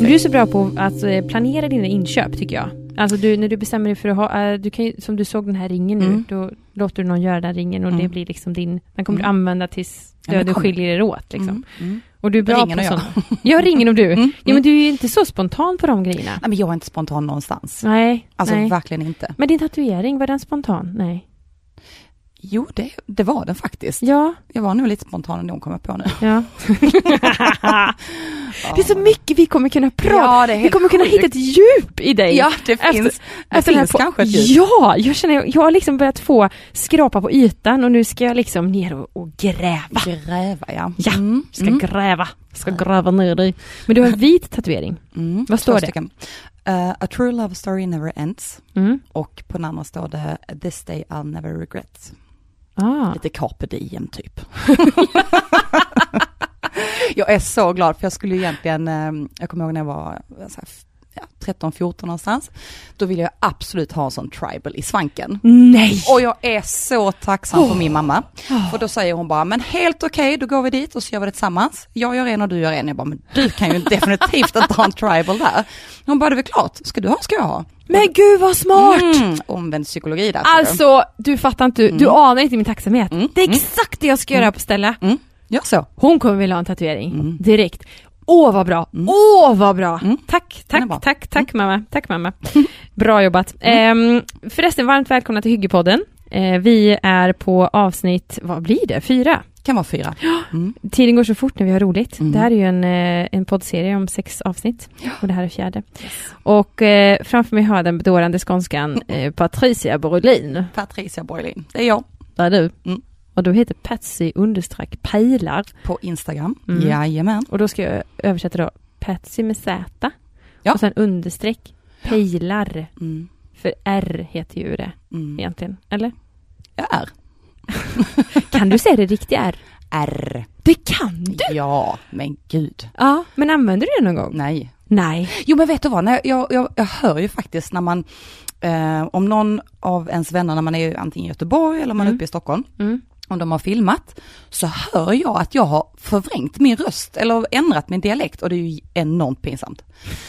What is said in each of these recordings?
Du är så bra på att eh, planera dina inköp tycker jag. Alltså du, när du bestämmer dig för att ha, eh, du kan ju, som du såg den här ringen nu, Mm. då låter du någon göra den ringen och Mm. det blir liksom din, den kommer Mm. du använda tills Ja, du kom. skiljer er åt liksom. Och du är bra Ringen på och jag. ringen och du. Mm, Ja men du är ju inte så spontan på de grejerna. Nej, men jag är inte spontan någonstans. Nej, Alltså nej. verkligen inte. Men din tatuering, var den spontan? Nej. Jo, det, det var den faktiskt. Ja, Jag var nog lite spontan ändå, kommer jag på nu. ja. det är så mycket vi kommer kunna prata Ja, det Vi kommer kunna hitta ett djup i dig. Ja, det Efter- finns, det Efter den här finns kanske ett djup. Ja, jag känner, jag har liksom börjat få skrapa på ytan och nu ska jag liksom ner och, och gräva. Gräva, ja. Ja, Mm, Ska mm, gräva, ska gräva ner dig. Men du har en vit tatuering. mm. Vad står det? Uh, a true love story never ends. Mm. Och på den andra står det This day I'll never regret. Ah. Lite carpe diem typ. jag är så glad för jag skulle egentligen, eh, jag kommer ihåg när jag var ja, 13-14 någonstans. Då ville jag absolut ha en sån tribal i svanken. Nej! Och jag är så tacksam för min mamma. För då säger hon bara, men helt okej, då går vi dit och så gör vi det tillsammans. Jag gör en och du gör en. Jag bara, men du kan ju definitivt inte ha en tribal där. Hon bara, det är väl klart, ska du ha ska jag ha. Men gud vad smart! Mm, omvänd psykologi där. Alltså, du fattar inte, du anar inte min tacksamhet. Mm. Det är Mm. exakt det jag ska göra på ställe. Mm, gör så. Hon kommer vilja ha en tatuering Mm. direkt. Åh vad bra! Mm. Åh vad bra! Mm. Tack, tack, bra. tack, tack mamma. Tack mamma. Bra jobbat. Mm. Ehm, förresten, varmt välkomna till Hyggepodden. Eh, vi är på avsnitt, vad blir det? Fyra? Kan vara fyra. Mm. Tiden går så fort när vi har roligt. Mm. Det här är ju en, eh, en poddserie om sex avsnitt och det här är fjärde. Och eh, framför mig har jag den bedårande skånskan eh, Patricia Borlin. Patricia Borglin, det är jag. Där är du. Och du heter Patsy understreck Pejlar. På Instagram, Mm. jajamän. Och då ska jag översätta då Patsy med Z. Ja. Och sen understreck Pejlar. Mm. För R heter ju det Mm. egentligen. Eller? Jag är Kan du säga det riktiga R? R. Det kan du! Ja, men gud. Ja, men använder du det någon gång? Nej. Nej. Jo men vet du vad, jag, jag, jag hör ju faktiskt när man, eh, om någon av ens vänner när man är antingen i Göteborg eller man är Mm. uppe i Stockholm, Mm. Om de har filmat, så hör jag att jag har förvrängt min röst eller ändrat min dialekt och det är ju enormt pinsamt.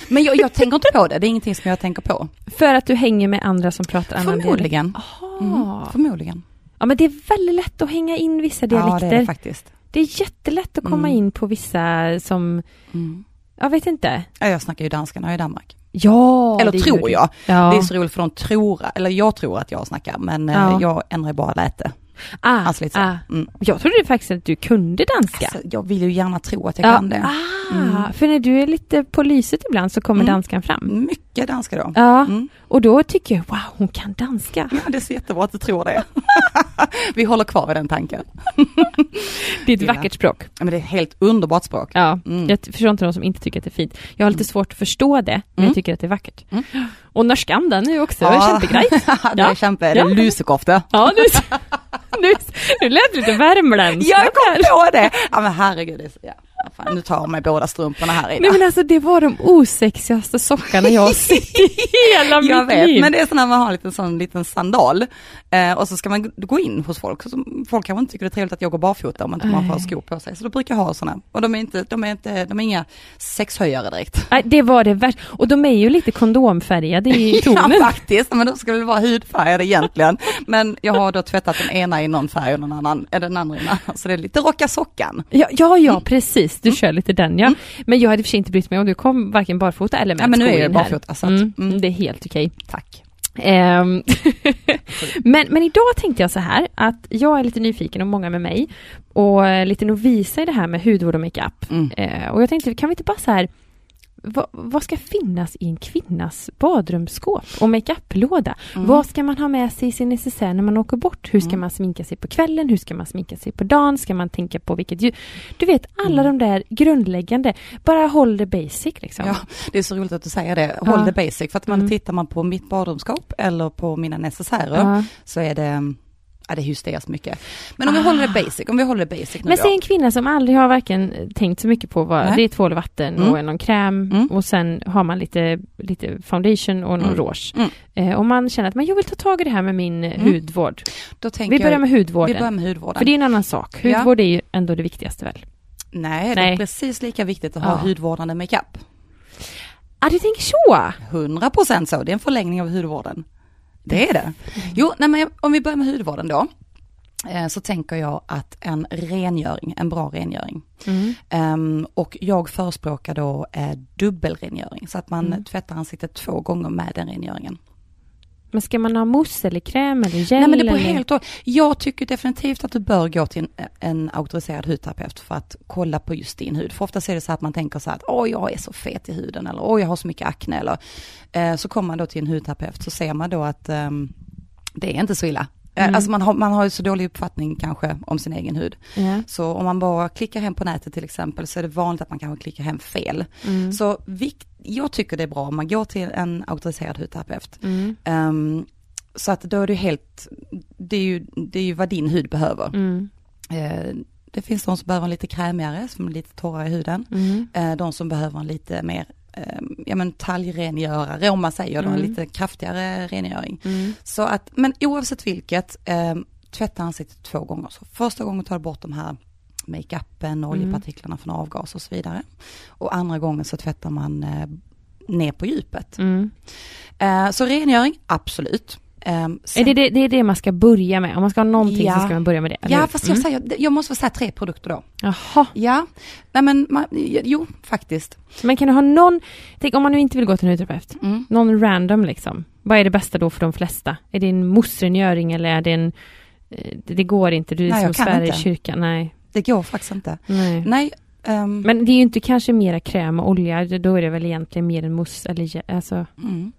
Men jag, jag tänker inte på det, det är ingenting som jag tänker på. För att du hänger med andra som pratar annan dialekt? Förmodligen. Jaha. Mm, förmodligen. Ja men det är väldigt lätt att hänga in vissa Ja dialekter. det är det faktiskt. det är jättelätt att komma Mm. in på vissa som, Mm. jag vet inte. Ja, jag snackar ju danska när jag är i Danmark. Ja, eller tror jag. Ja. Det är så roligt för de tror, eller jag tror att jag snackar, men eh, Ja. jag ändrar bara läte. Ah, Alltså lite ah. Mm. Jag trodde faktiskt att du kunde danska. Alltså, jag vill ju gärna tro att jag kan det. Ah, Mm. För när du är lite på lyset ibland så kommer Mm. danskan fram. Mycket danska då. Ja, Mm. och då tycker jag wow, hon kan danska. Ja, det är så jättebra att du tror det. Vi håller kvar i den tanken. Det är ett Gillar. vackert språk. Ja, men det är ett helt underbart språk. Ja, Mm. jag förstår inte de som inte tycker att det är fint. Jag har lite svårt att förstå det, men Mm. jag tycker att det är vackert. Mm. Och norskan, den är ju också Ja. kämpegrej. det Ja. är kämpe, det Ja. är lusekofte. Ja, nu, nu, nu lät det lite värmländskt. Jag kom på det! Ja men herregud, ja. Fan, nu tar jag mig båda strumporna här Nej Ida. men alltså det var de osexigaste sockarna jag har sett i hela Jag mitt vet, liv. men det är så när man har en liten sån liten sandal eh, och så ska man gå in hos folk. Så folk kanske inte tycker det är trevligt att jag går barfota om inte man får ha Nej. skor på sig. Så då brukar jag ha såna. Och de är inte, de är inte, de är inga sexhöjare direkt. Nej, det var det värsta. Och de är ju lite kondomfärgade i tonen. Ja faktiskt, men de ska väl vara hudfärgade egentligen. Men jag har då tvättat den ena i någon färg och den, annan, den andra i en annan. Så det är lite rocka sockan. Ja, ja, ja precis. Du kör lite den ja. Men jag hade för sig inte brytt mig om du kom varken barfota eller med Ja men nu är jag barfota så att, Mm, mm, Det är helt okej. tack. Ehm, men, men idag tänkte jag så här att jag är lite nyfiken och många med mig och lite novisa i det här med hudvård och makeup. Mm. Eh, och jag tänkte, kan vi inte bara så här vad, vad ska finnas i en kvinnas badrumsskåp och makeuplåda? Mm. Vad ska man ha med sig i sin necessär när man åker bort? Hur ska Mm. man sminka sig på kvällen? Hur ska man sminka sig på dagen? Ska man tänka på vilket ljus? Du vet, alla Mm. de där grundläggande. Bara håll det basic liksom. Ja, det är så roligt att du säger det. Håll Ja. det basic. För att man Mm. tittar man på mitt badrumsskåp eller på mina necessärer Ja. så är det, Ja, det är hysteriskt mycket. Men om vi håller det basic, om vi håller det basic nu Men säg en kvinna som aldrig har varken tänkt så mycket på vad, Nej. det är tvål och vatten Mm. och någon kräm Mm. och sen har man lite, lite foundation och någon Mm. rouge. Mm. Eh, om man känner att men jag vill ta tag i det här med min eh, Mm. hudvård. Vi börjar med vi hudvården. börjar med hudvården. För det är en annan sak. Ja. Hudvård är ju ändå det viktigaste väl? Nej, det Nej. är precis lika viktigt att ha Ja. hudvårdande makeup. Ah, du tänker så? 100% så, det är en förlängning av hudvården. Det är det. Mm. Jo, nej, men om vi börjar med hudvården då. eh, Så tänker jag att en rengöring, en bra rengöring. Mm. Ehm, och jag förespråkar då eh, dubbelrengöring, så att man Mm. tvättar ansiktet två gånger med den rengöringen. Men ska man ha mousse eller kräm eller gel? Nej men det beror eller? helt och Jag tycker definitivt att du bör gå till en, en auktoriserad hudterapeut för att kolla på just din hud. För ofta är det så att man tänker så här att åh jag är så fet i huden eller åh jag har så mycket akne eller eh, så kommer man då till en hudterapeut så ser man då att ehm, det är inte så illa. Eh, Mm. Alltså man har, man har ju så dålig uppfattning kanske om sin egen hud. Ja. Så om man bara klickar hem på nätet till exempel så är det vanligt att man kanske klickar hem fel. Mm. Så vikt, jag tycker det är bra om man går till en auktoriserad hudterapeut. Mm. Ehm, så att då är du helt, det är ju, det är ju vad din hud behöver. Mm. Eh, det finns de som behöver en lite krämigare, som är lite torrare i huden. Mm. Eh, de som behöver en lite mer, ja men talgrengörare om man säger då, en Mm. lite kraftigare rengöring. Mm. Så att, men oavsett vilket, eh, tvätta ansiktet två gånger. Så första gången tar du bort de här makeupen och Mm. oljepartiklarna från avgas och så vidare. Och andra gången så tvättar man eh, ner på djupet. Mm. Eh, så rengöring, absolut. Eh, sen- det, det, det är det man ska börja med? Om man ska ha någonting Ja. så ska man börja med det? Ja, hur? fast jag Mm. säger, jag måste säga tre produkter då. Jaha. Ja, nej men, man, jo, faktiskt. Men kan du ha någon, tänk om man nu inte vill gå till en hudterapeut, Mm. någon random liksom. Vad är det bästa då för de flesta? Är det en moussrengöring eller är det en, eh, det, det går inte, du är Nej, som svär i kyrkan, nej. Det går faktiskt inte. nej. Nej, ehm, Men det är ju inte kanske mera kräm och olja, då är det väl egentligen mer en mousse eller alltså, mm.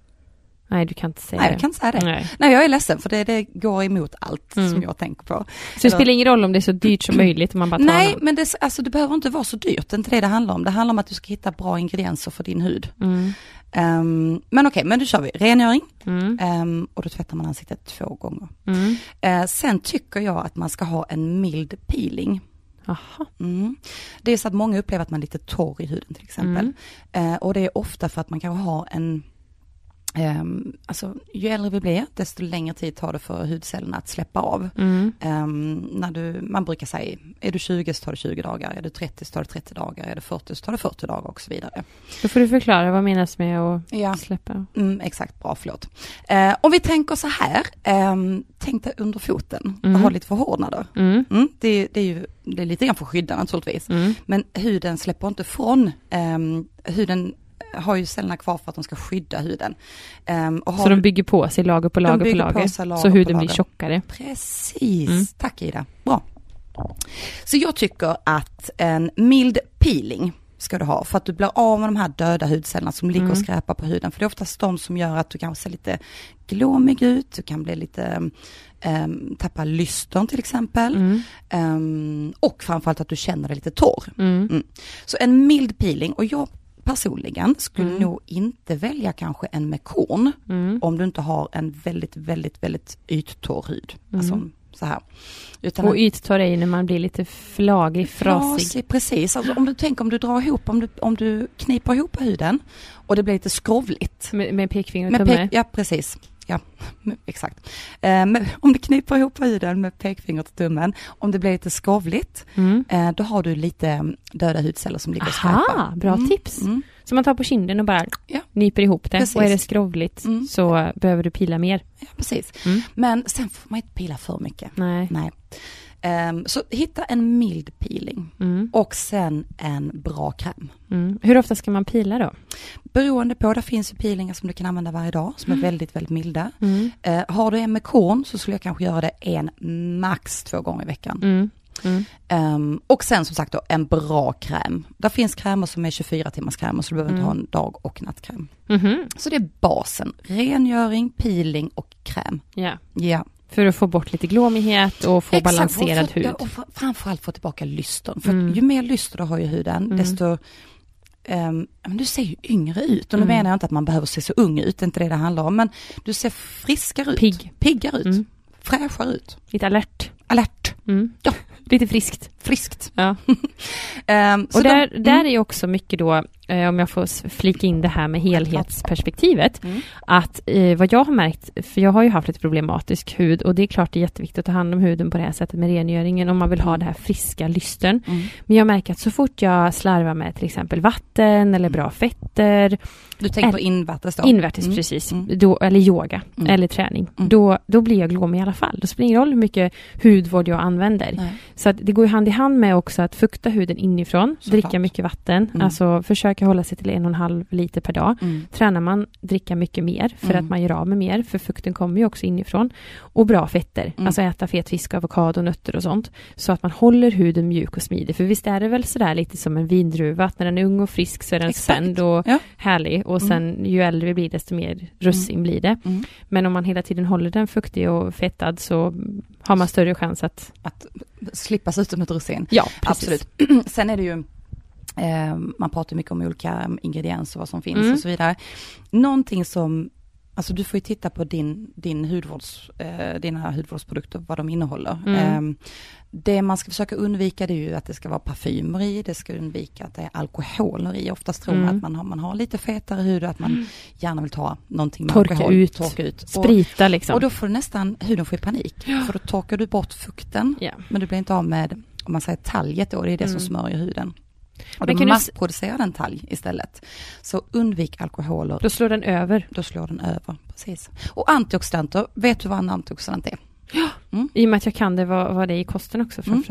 nej du kan inte säga nej det. jag kan inte säga det. Nej. Nej, jag är ledsen för det, det går emot allt Mm. som jag tänker på. Så det spelar ingen roll om det är så dyrt som möjligt om man bara tar Nej, någon. men det, alltså, det behöver inte vara så dyrt, det är inte det det handlar om. Det handlar om att du ska hitta bra ingredienser för din hud. Mm. Ehm, men okej, men då kör vi. Rengöring, Mm. ehm, och då tvättar man ansiktet två gånger. Eh, sen tycker jag att man ska ha en mild peeling. Jaha. Mm. Det är så att många upplever att man är lite torr i huden till exempel. Mm. Eh, och det är ofta för att man kanske har en, ehm, alltså ju äldre vi blir, desto längre tid tar det för hudcellerna att släppa av. Mm. Ehm, när du, man brukar säga, är du 20 så tar det 20 dagar, är du 30 så tar det 30 dagar, är du 40 så tar det 40 dagar och så vidare. Då får du förklara vad menas med att Ja, släppa. mm, exakt, bra, förlåt. Eh, om vi tänker så här, ehm, tänk dig under foten, Mm. ha lite förhårdnader. Mm. Mm, det, det är ju det är lite grann för att skydda naturligtvis. Mm. Men huden släpper inte från, ehm, huden har ju cellerna kvar för att de ska skydda huden. Ehm, och Så de bygger på sig lager på lager på bygger på lager. sig lager så huden blir lager. tjockare. Precis, Mm. tack Ida. Bra. Så jag tycker att en mild peeling ska du ha för att du blir av med de här döda hudcellerna som ligger och Mm. skräpar på huden. För det är oftast de som gör att du kanske ser lite glåmig ut, du kan bli lite, um, tappa lystern till exempel. Mm. Ehm, och framförallt att du känner dig lite torr. Mm. Så en mild peeling och jag personligen skulle Mm. nog inte välja kanske en med korn Mm. om du inte har en väldigt, väldigt, väldigt yttorr hud. Mm. Alltså så här. Utan Och yttorr är ju när man blir lite flagig, frasig. frasig. Precis, alltså om du tänker om du drar ihop, om du, om du kniper ihop huden och det blir lite skrovligt. Med, med pekfinger och tumme. ja, precis. Ja, exakt. Eh, men om du kniper ihop huden med pekfingret och tummen, om det blir lite skrovligt, Mm. eh, då har du lite mm, döda hudceller som ligger och skräpar. Bra Mm, tips. Mm. Så man tar på kinden och bara Ja. nyper ihop det. Precis. Och är det skrovligt Mm. så behöver du pila mer. Ja, precis. Mm. Men sen får man inte pila för mycket. Nej. Nej. Ehm, så hitta en mild peeling Mm. och sen en bra kräm. Mm. Hur ofta ska man pila då? Beroende på, det finns ju peelingar som du kan använda varje dag som är väldigt, väldigt milda. Mm. Eh, har du en med korn så skulle jag kanske göra det en, max två gånger i veckan. Mm. Mm. Ehm, och sen som sagt då en bra kräm. Där finns krämer som är 24 timmars krämer så du behöver inte Mm. ha en dag och nattkräm. Mhm. Så det är basen, rengöring, peeling och kräm. Ja. Ja. För att få bort lite glåmighet och få Exakt, balanserad hud. Och fr- framförallt få tillbaka lystern. För Mm. ju mer lyster du har i huden, Mm. desto men du ser ju yngre ut. Och nu Mm. menar jag inte att man behöver se så ung ut, det är inte det det handlar om. Men du ser friskare ut. Pigg. Piggare ut. Mm. fräschare ut. Lite alert. Alert, Mm. Ja. Lite friskt. friskt. Ja. Så Och där, de- där mm. är ju också mycket då, eh, om jag får flika in det här med helhetsperspektivet, Mm. att eh, vad jag har märkt, för jag har ju haft lite problematisk hud och det är klart det är jätteviktigt att ta hand om huden på det här sättet med rengöringen om man vill ha det här friska lysten. Mm. Men jag märker att så fort jag slarvar med till exempel vatten eller bra fetter, Du tänker på invärtes då? invärtes Mm. precis, Mm. då, eller yoga Mm. eller träning, Mm. då, då blir jag glåmig i alla fall. Då spelar det ingen roll hur mycket hudvård jag använder. Nej. Så att det går hand i hand med också att fukta huden inifrån, Såklart. dricka mycket vatten, Mm. alltså försöka hålla sig till en och en halv liter per dag. Mm. Tränar man, dricka mycket mer för Mm. att man gör av med mer, för fukten kommer ju också inifrån. Och bra fetter, Mm. alltså äta fet fisk, avokado, nötter och sånt. Så att man håller huden mjuk och smidig. För visst är det väl sådär lite som en vindruva, att när den är ung och frisk så är den Exakt. spänd och Ja. härlig. Och sen ju äldre vi blir desto mer russin blir det. Mm. Men om man hela tiden håller den fuktig och fettad så har man större chans att... Att slippa se ut som ett russin. Ja, precis. Absolut. Sen är det ju, eh, man pratar mycket om olika ingredienser, vad som finns Mm. och så vidare. Någonting som, alltså du får ju titta på din, din hudvårds, eh, dina hudvårdsprodukter, vad de innehåller. Mm. Eh, det man ska försöka undvika det är ju att det ska vara parfymer i, det ska undvika att det är alkoholer i. Oftast tror man Mm. att man har, man har lite fetare hud och att man gärna vill ta någonting med Torka alkohol. ut. Torka ut. Och, Sprita liksom. och då får du nästan, huden får panik. För då torkar du bort fukten ja. men du blir inte av med, om man säger talget då, det är det som Mm. smörjer huden. Och Men då kan du s- massproducerar den talg istället. Så undvik alkoholer, Då slår den över. då slår den över. Precis. Och antioxidanter, vet du vad en antioxidant är? I och med att jag kan det, vad, vad det är i kosten också Mm.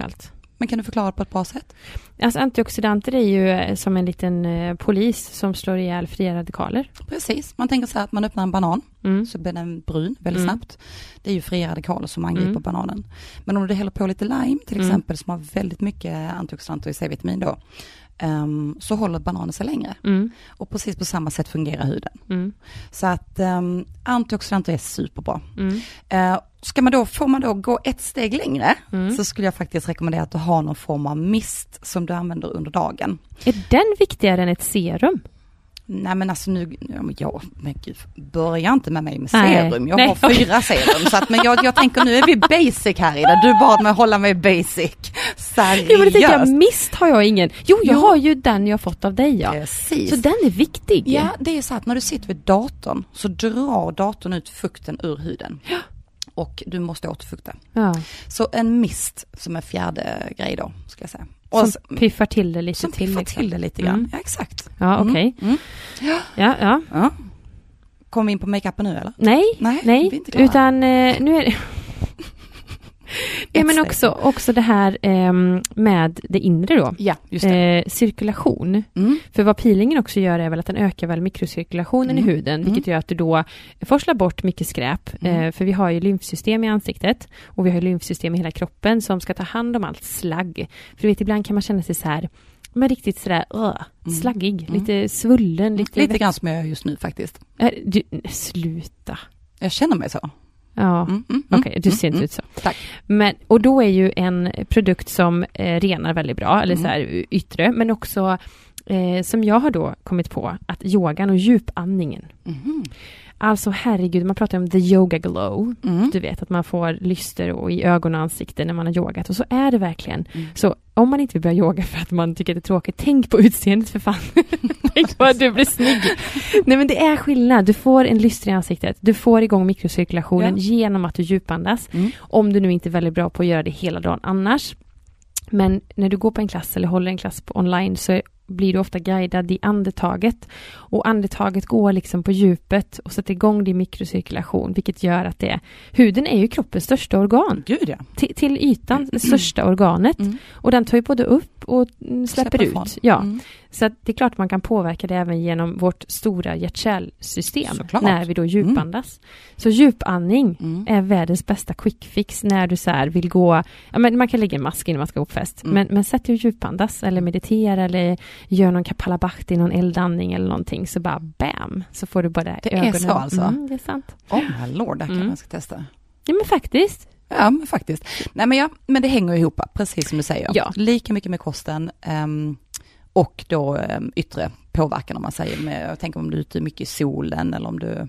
Men kan du förklara på ett bra sätt? Alltså antioxidanter är ju eh, som en liten eh, polis som slår ihjäl fria radikaler. Precis, man tänker så här att man öppnar en banan, Mm. så blir den brun väldigt Mm. snabbt. Det är ju fria radikaler som angriper Mm. bananen. Men om du häller på lite lime till Mm. exempel, som har väldigt mycket antioxidanter i C-vitamin då, ehm, så håller bananen sig längre. Mm. Och precis på samma sätt fungerar huden. Mm. Så att um, antioxidanter är superbra. Uh, ska man då, får man då gå ett steg längre Mm. så skulle jag faktiskt rekommendera att du har någon form av mist som du använder under dagen. Är den viktigare än ett serum? Nej men alltså nu, ja, men gud, börja inte med mig med Nej. serum. Jag Nej, har fyra serum. Så att, men jag, jag tänker nu är vi basic här Ida. Du bad mig hålla mig basic. Seriöst. Jo men det tänker jag, mist har jag ingen. Jo, jag Jo. har ju den jag fått av dig ja. Precis. Så den är viktig. Ja, det är så att när du sitter vid datorn så drar datorn ut fukten ur huden. Och du måste återfukta. Ja. Så en mist som är fjärde grej då, ska jag säga. Som så- piffar till det lite som till. piffar liksom. till det lite grann. Mm. Ja, exakt. Ja, Mm, okej. Mm. Ja, ja. Ja. Kommer vi in på makeupen nu eller? Nej, Nej, nej, utan eh, nu är det... Ja, men också, också det här ehm, med det inre då. Ja, just. Eh, cirkulation. Mm. För vad peelingen också gör är väl att den ökar väl mikrocirkulationen Mm. i huden, vilket gör att du då forslar bort mycket skräp. Mm. Eh, för vi har ju lymfsystem i ansiktet och vi har lymfsystem i hela kroppen som ska ta hand om allt slagg. För du vet, ibland kan man känna sig så här, men riktigt sådär, uh, Mm. slaggig, Mm. lite svullen, lite... Lite grann som jag gör just nu faktiskt. Eh, du, sluta. Jag känner mig så. Ja. Mm, mm, Okej, mm, du mm, ser inte mm. ut så. Tack. Men, och då är ju en produkt som eh, renar väldigt bra, eller Mm. så här yttre, men också eh, som jag har då kommit på, att yogan och djupandningen. Alltså herregud, man pratar om the yoga glow. Mm. Du vet att man får lyster och i ögon och ansikte när man har yogat och så är det verkligen. Mm. Så om man inte vill börja yoga för att man tycker det är tråkigt, tänk på utseendet för fan. tänk på att du blir snygg. Nej men det är skillnad, du får en lyster i ansiktet, du får igång mikrocirkulationen Ja. genom att du djupandas. Mm. Om du nu inte är väldigt bra på att göra det hela dagen annars. Men när du går på en klass eller håller en klass på online så blir du ofta guidad i andetaget. Och andetaget går liksom på djupet och sätter igång din mikrocirkulation, vilket gör att det huden är ju kroppens största organ. Gud ja. Till, till ytan, det största organet. Mm. Och den tar ju både upp och mm, släpper, Släpper ut. Ja. Mm. Så det är klart man kan påverka det även genom vårt stora hjärt-kärlsystem när vi då djupandas. Så djupandning Mm. är världens bästa quick fix när du så här vill gå, ja men man kan lägga en mask innan man ska gå på fest, Mm. men, men sätt dig och djupandas eller meditera eller gör någon kapalabhakti, någon eldandning eller någonting så bara bam, så får du bara Det är ögonen. så alltså? Mm, det är sant. Oh my lord, det kan Mm. man ska testa. Ja men faktiskt. Ja, men faktiskt. Nej, men, ja, men det hänger ihop, precis som du säger. Ja. Lika mycket med kosten ehm, och då ehm, yttre påverkan om man säger. Med, jag tänker om du är ute mycket i solen eller om du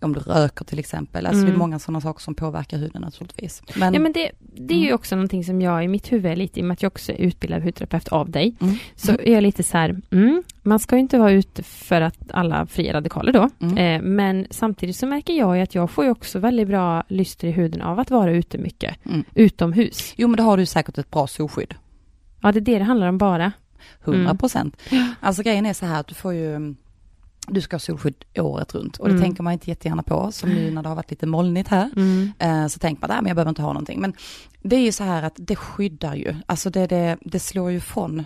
om du röker till exempel. Alltså Mm. det är många sådana saker som påverkar huden naturligtvis. Men, Ja men det, det är ju Mm. också någonting som jag i mitt huvud är lite, i och med att jag också är utbildad hudterapeut av dig, mm, så är jag lite så här, mm, man ska ju inte vara ute för att alla fria radikaler då, mm, eh, men samtidigt så märker jag ju att jag får ju också väldigt bra lyster i huden av att vara ute mycket, mm. utomhus. Jo men då har du säkert ett bra solskydd. Ja, det är det det handlar om bara. 100 procent. Alltså grejen är så här att du får ju du ska ha solskydd året runt och det Mm. tänker man inte jättegärna på som nu när det har varit lite molnigt här. Mm. Eh, så tänker man, nej men jag behöver inte ha någonting. Men det är ju så här att det skyddar ju, alltså det, det, det slår ju från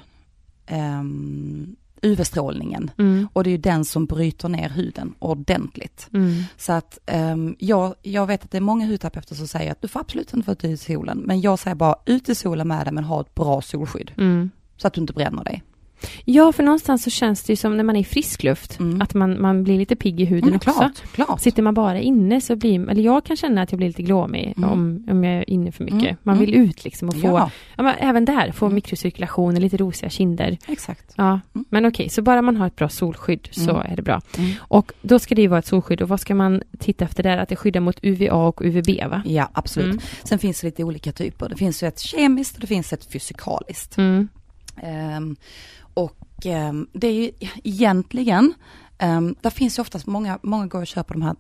ehm, UV-strålningen. Mm. Och det är ju den som bryter ner huden ordentligt. Mm. Så att ehm, jag, jag vet att det är många hudterapeuter som säger att du får absolut inte vara ute i solen. Men jag säger bara ut i solen med det men ha ett bra solskydd. Mm. Så att du inte bränner dig. Ja, för någonstans så känns det ju som när man är i frisk luft, Mm. att man, man blir lite pigg i huden Mm, också. klart, klart. Sitter man bara inne så blir, eller jag kan känna att jag blir lite glåmig Mm. om, om jag är inne för mycket. Mm, Man mm. vill ut liksom och få, ja. Ja, men även där, få Mm. mikrocirkulation och lite rosiga kinder. exakt. Ja, men okej, så bara man har ett bra solskydd så är det bra. Och då ska det ju vara ett solskydd och vad ska man titta efter där? Att det skyddar mot UVA och UVB va? Ja, absolut. Sen finns det lite olika typer. Det finns ju ett kemiskt och det finns ett fysikaliskt. Ehm, och ehm, det är ju egentligen, ehm, där finns ju oftast många, många går och köper de här,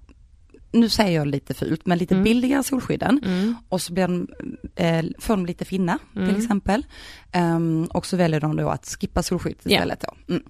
nu säger jag lite fult, men lite Mm. billigare solskydden. Mm. Och så blir de, eh, får de lite finna Mm. till exempel. Ehm, och så väljer de då att skippa solskydd istället då. Mm.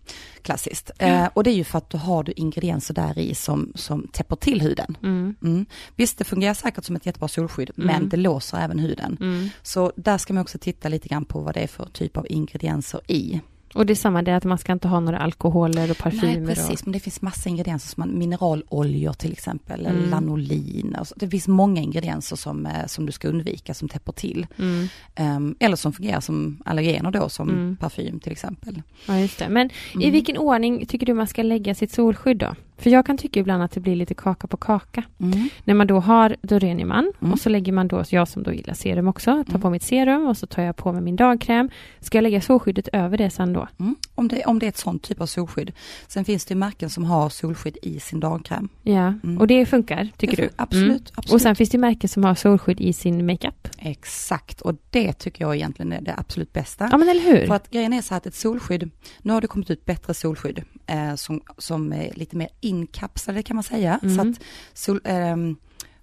Klassiskt. Eh, och det är ju för att då har du ingredienser där i som, som täpper till huden. Mm. Mm. Visst, det fungerar säkert som ett jättebra solskydd, Mm. men det låser även huden. Mm. Så där ska man också titta lite grann på vad det är för typ av ingredienser i. Och det är samma det att man ska inte ha några alkoholer och parfymer. Nej, precis, men det finns massa ingredienser som mineraloljor till exempel, eller Mm. lanolin. Alltså, det finns många ingredienser som, eh, som du ska undvika, som täpper till. Och, mm. Ehm, eller som fungerar som allergener då, som Mm. parfym till exempel. Ja, just det. Men i Mm. vilken ordning tycker du man ska lägga sitt solskydd då? För jag kan tycka ibland att det blir lite kaka på kaka. Mm. När man då har, då rengör man Mm. och så lägger man då, jag som då gillar serum också, tar Mm. på mitt serum och så tar jag på mig min dagkräm. Ska jag lägga solskyddet över det sen då? Om, det, om det är ett sånt typ av solskydd. Sen finns det ju märken som har solskydd i sin dagkräm. Ja, Mm. och det funkar, tycker Det du? fun- Absolut, Mm. absolut. Och sen finns det märken som har solskydd i sin makeup. Exakt, och det tycker jag egentligen är det absolut bästa. Ja, men eller hur? För att grejen är så här att ett solskydd, nu har det kommit ut bättre solskydd eh, som, som är lite mer inkapslade kan man säga. Mm. Så att sol, ehm,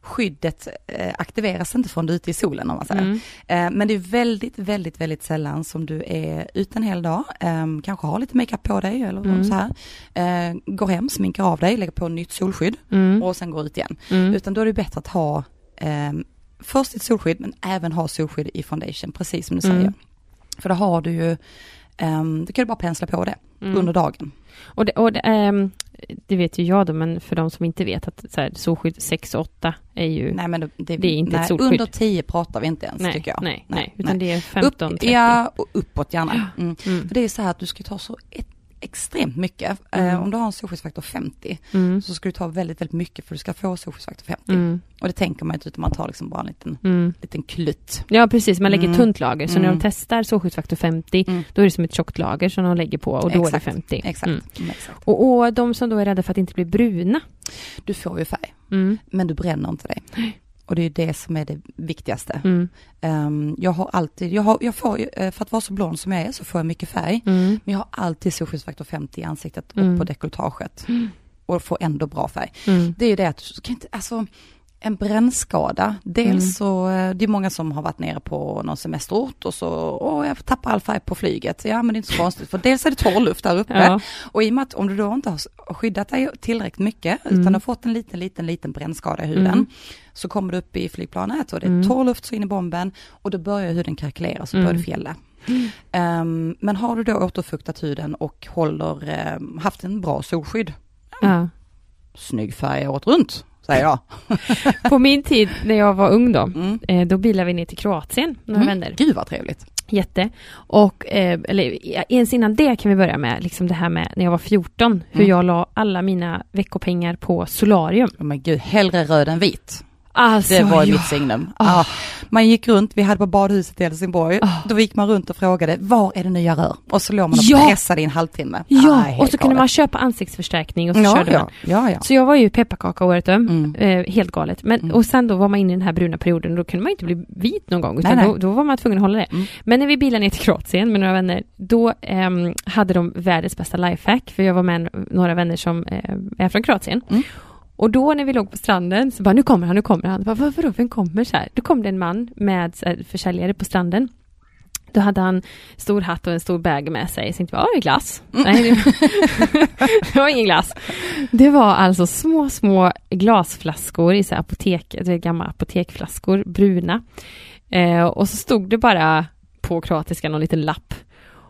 skyddet eh, aktiveras inte från du ute i solen om man säger. Mm. Eh, men det är väldigt, väldigt, väldigt sällan som du är ute en hel dag, ehm, kanske har lite makeup på dig eller Mm. så här. Eh, går hem, sminkar av dig, lägger på nytt solskydd Mm. och sen går ut igen. Mm. Utan då är det bättre att ha ehm, först ett solskydd men även ha solskydd i foundation, precis som du Mm. säger. För då har du ju, um, du kan du bara pensla på det Mm. under dagen. Och, det, och det, ehm, det vet ju jag då, men för de som inte vet att så här, solskydd 6 och 8 är ju... Nej men det, det, Det är inte ett nej, solskydd. Under 10 pratar vi inte ens nej, tycker jag. nej, nej, Nej, utan nej. det är 15, Upp, 30. ja, och uppåt gärna. Mm. Mm. För det är så här att du ska ta så ett, extremt mycket. Mm. Eh, om du har en solskyddsfaktor 50 Mm. så ska du ta väldigt, väldigt mycket för du ska få solskyddsfaktor 50. Mm. Och det tänker man inte utan man tar liksom bara en liten, Mm. liten klutt. Ja, precis. Man lägger Mm. tunt lager. Så när Mm. de testar solskyddsfaktor 50, Mm. då är det som ett tjockt lager som de lägger på och då är det Exakt, 50. Exakt. Mm. Mm, exakt. Och, och de som då är rädda för att inte bli bruna. Du får ju färg, Mm. men du bränner inte dig. Och det är det som är det viktigaste. Mm. Ehm, jag har alltid, jag, har, jag får, eh, för att vara så blond som jag är så får jag mycket färg. Mm. Men jag har alltid solskyddsfaktor 50 i ansiktet Mm. och på dekolletaget. Och får ändå bra färg. Mm. Det är ju det att du kan inte, alltså en brännskada, dels Mm. så, eh, det är många som har varit nere på någon semesterort och så, åh jag tappar all färg på flyget. Ja men det är inte så konstigt, för dels är det torr luft där uppe. Ja. Och i och med att om du då inte har skyddat dig tillräckligt mycket, Mm. utan har fått en liten, liten, liten brännskada i huden, Mm. så kommer du upp i flygplanet och det är Mm. torr luft så in i bomben och då börjar huden krackelera så Mm. börjar det fjälla. Ehm, men har du då återfuktat huden och håller, ehm, haft en bra solskydd, Ja. Snygg färg året runt, säger jag. På min tid när jag var ung då, Mm. eh, då bilade vi ner till Kroatien, några Mm. vänner. Gud vad trevligt. Jätte. Och, eh, eller ens innan det kan vi börja med, liksom det här med när jag var 14, hur Mm. jag la alla mina veckopengar på solarium. Oh men gud, hellre röd än vit. Alltså, Det var ja. mitt signum. Ah. Ja, man gick runt, vi hade på badhuset i Helsingborg, Ah. då gick man runt och frågade, var är det nya rör? Och så låg man och Ja. pressade i en halvtimme. Ja, Ah, och så kunde man köpa ansiktsförstärkning och så ja, körde man. ja, ja, ja. Så jag var ju pepparkaka året om. Mm. Eh, helt galet. Men, Mm. Och sen då var man inne i den här bruna perioden och då kunde man inte bli vit någon gång. Utan Nej, nej. Då, då var man tvungen att hålla det. Mm. Men när vi bilade ner till Kroatien med några vänner, då ehm, hade de världens bästa lifehack. För jag var med några vänner som eh, är från Kroatien. Mm. Och då när vi låg på stranden så bara, nu kommer han, nu kommer han. Bara, Vad, vadå, vem kommer så här? Då kom det en man med här, försäljare på stranden. Då hade han stor hatt och en stor bag med sig. Så tänkte, ja, det glass. Nej, det, det var ingen glass. Det var alltså små, små glasflaskor i så här apotek, gamla apotekflaskor, bruna. Eh, och så stod det bara på kroatiska någon liten lapp.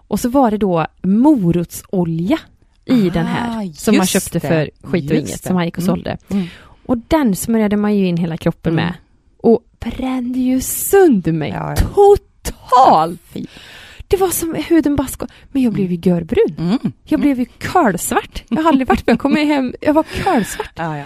Och så var det då morotsolja i Ah, den här, som man köpte det. för skit och inget, som han gick och Mm. sålde. Mm. Och den smörjde man ju in hela kroppen Mm. med. Och brände ju sönder mig Ja, ja. totalt! Det var som huden bara sko- Men jag blev ju görbrun. Mm. Jag blev ju kölsvart. Jag har aldrig varit med. Jag kom hem, jag var kölsvart. Ja, ja.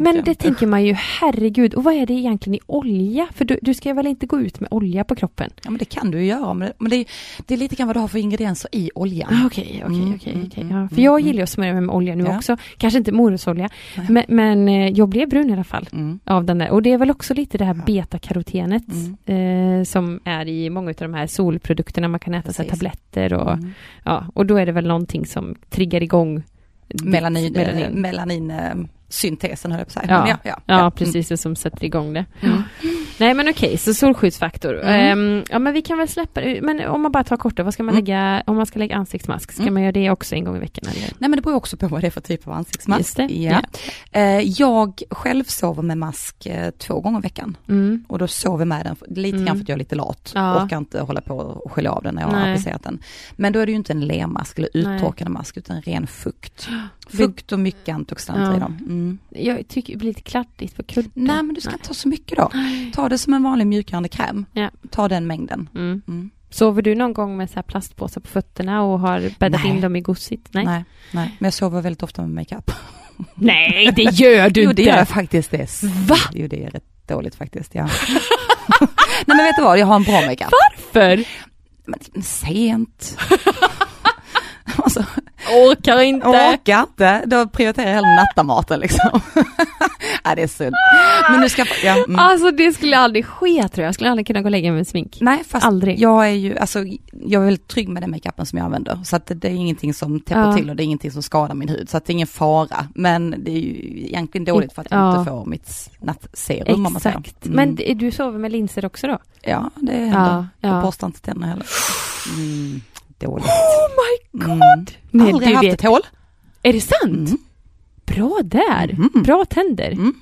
Men det tänker man ju, herregud, och vad är det egentligen i olja? För du, du ska väl inte gå ut med olja på kroppen? Ja, men det kan du ju göra. Men det, men det, är, det är lite grann vad du har för ingredienser i oljan. Ah, Okej, okej, Mm, okej. mm, mm. För mm, jag mm. gillar ju att smörja mig med olja nu Ja. också. Kanske inte morotsolja, men, men eh, jag blev brun i alla fall. Mm. Av den där. Och det är väl också lite det här betakarotenet Mm. eh, som är i många av de här solprodukterna. Man kan äta så här Precis. tabletter och, Mm. ja, och då är det väl någonting som triggar igång Melanin, melanin. melanin. Syntesen höll jag på att säga. Ja, ja, ja, Ja, ja. precis, det som sätter igång det. Mm. Nej men okej, så solskyddsfaktor. Mm. Ehm, ja men vi kan väl släppa det. Men om man bara tar kort då, vad ska man Mm. lägga, om man ska lägga ansiktsmask, ska Mm. man göra det också en gång i veckan eller? Nej men det beror också på vad det är för typ av ansiktsmask. Just det, Ja. Eh, Jag själv sover med mask eh, två gånger i veckan. Mm. Och då sover jag med den, lite Mm. grann för att jag är lite lat. Ja. Orkar inte hålla på och skölja av den när jag har Nej. applicerat den. Men då är det ju inte en lermask eller Nej. uttorkande mask utan ren fukt. Fukt och mycket antioxidanter Ja. i dem. Mm. Jag tycker det blir lite kladdigt på kudden. Nej men du ska inte ta så mycket då. Ta det som en vanlig mjukgörande kräm. Ja. Ta den mängden. Mm. Mm. Sover du någon gång med så här plastpåsar på fötterna och har bäddat Nej. in dem i gosigt? Nej. Nej. Nej, men jag sover väldigt ofta med makeup. Nej, det gör du jo, inte! det gör jag faktiskt det. Va? Jo, det är rätt dåligt faktiskt, ja. Nej, men vet du vad? Jag har en bra makeup. Varför? Men sent. alltså, Orkar inte. orkar inte. Då prioriterar jag hellre nattamaten liksom. Nej, det är synd. Men nu ska jag... Ja, mm. Alltså det skulle aldrig ske tror jag. Jag skulle aldrig kunna gå och lägga mig med smink. Nej, fast Aldrig. jag är ju, alltså, jag är väldigt trygg med den makeupen som jag använder. Så att det, är ingenting som täpper Ja. till och det är ingenting som skadar min hud. Så att det är ingen fara. Men det är ju egentligen dåligt för att jag Ja. inte får mitt nattserum om man säger. Exakt. Mm. Men du sover med linser också då? Ja, det händer. Ja, Jag ja. borstar inte tänderna heller. Mm, dåligt. Oh my god! Mm. Nej, Aldrig haft vet. ett hål. Är det sant? Mm. Bra där! Mm. Bra tänder. Mm.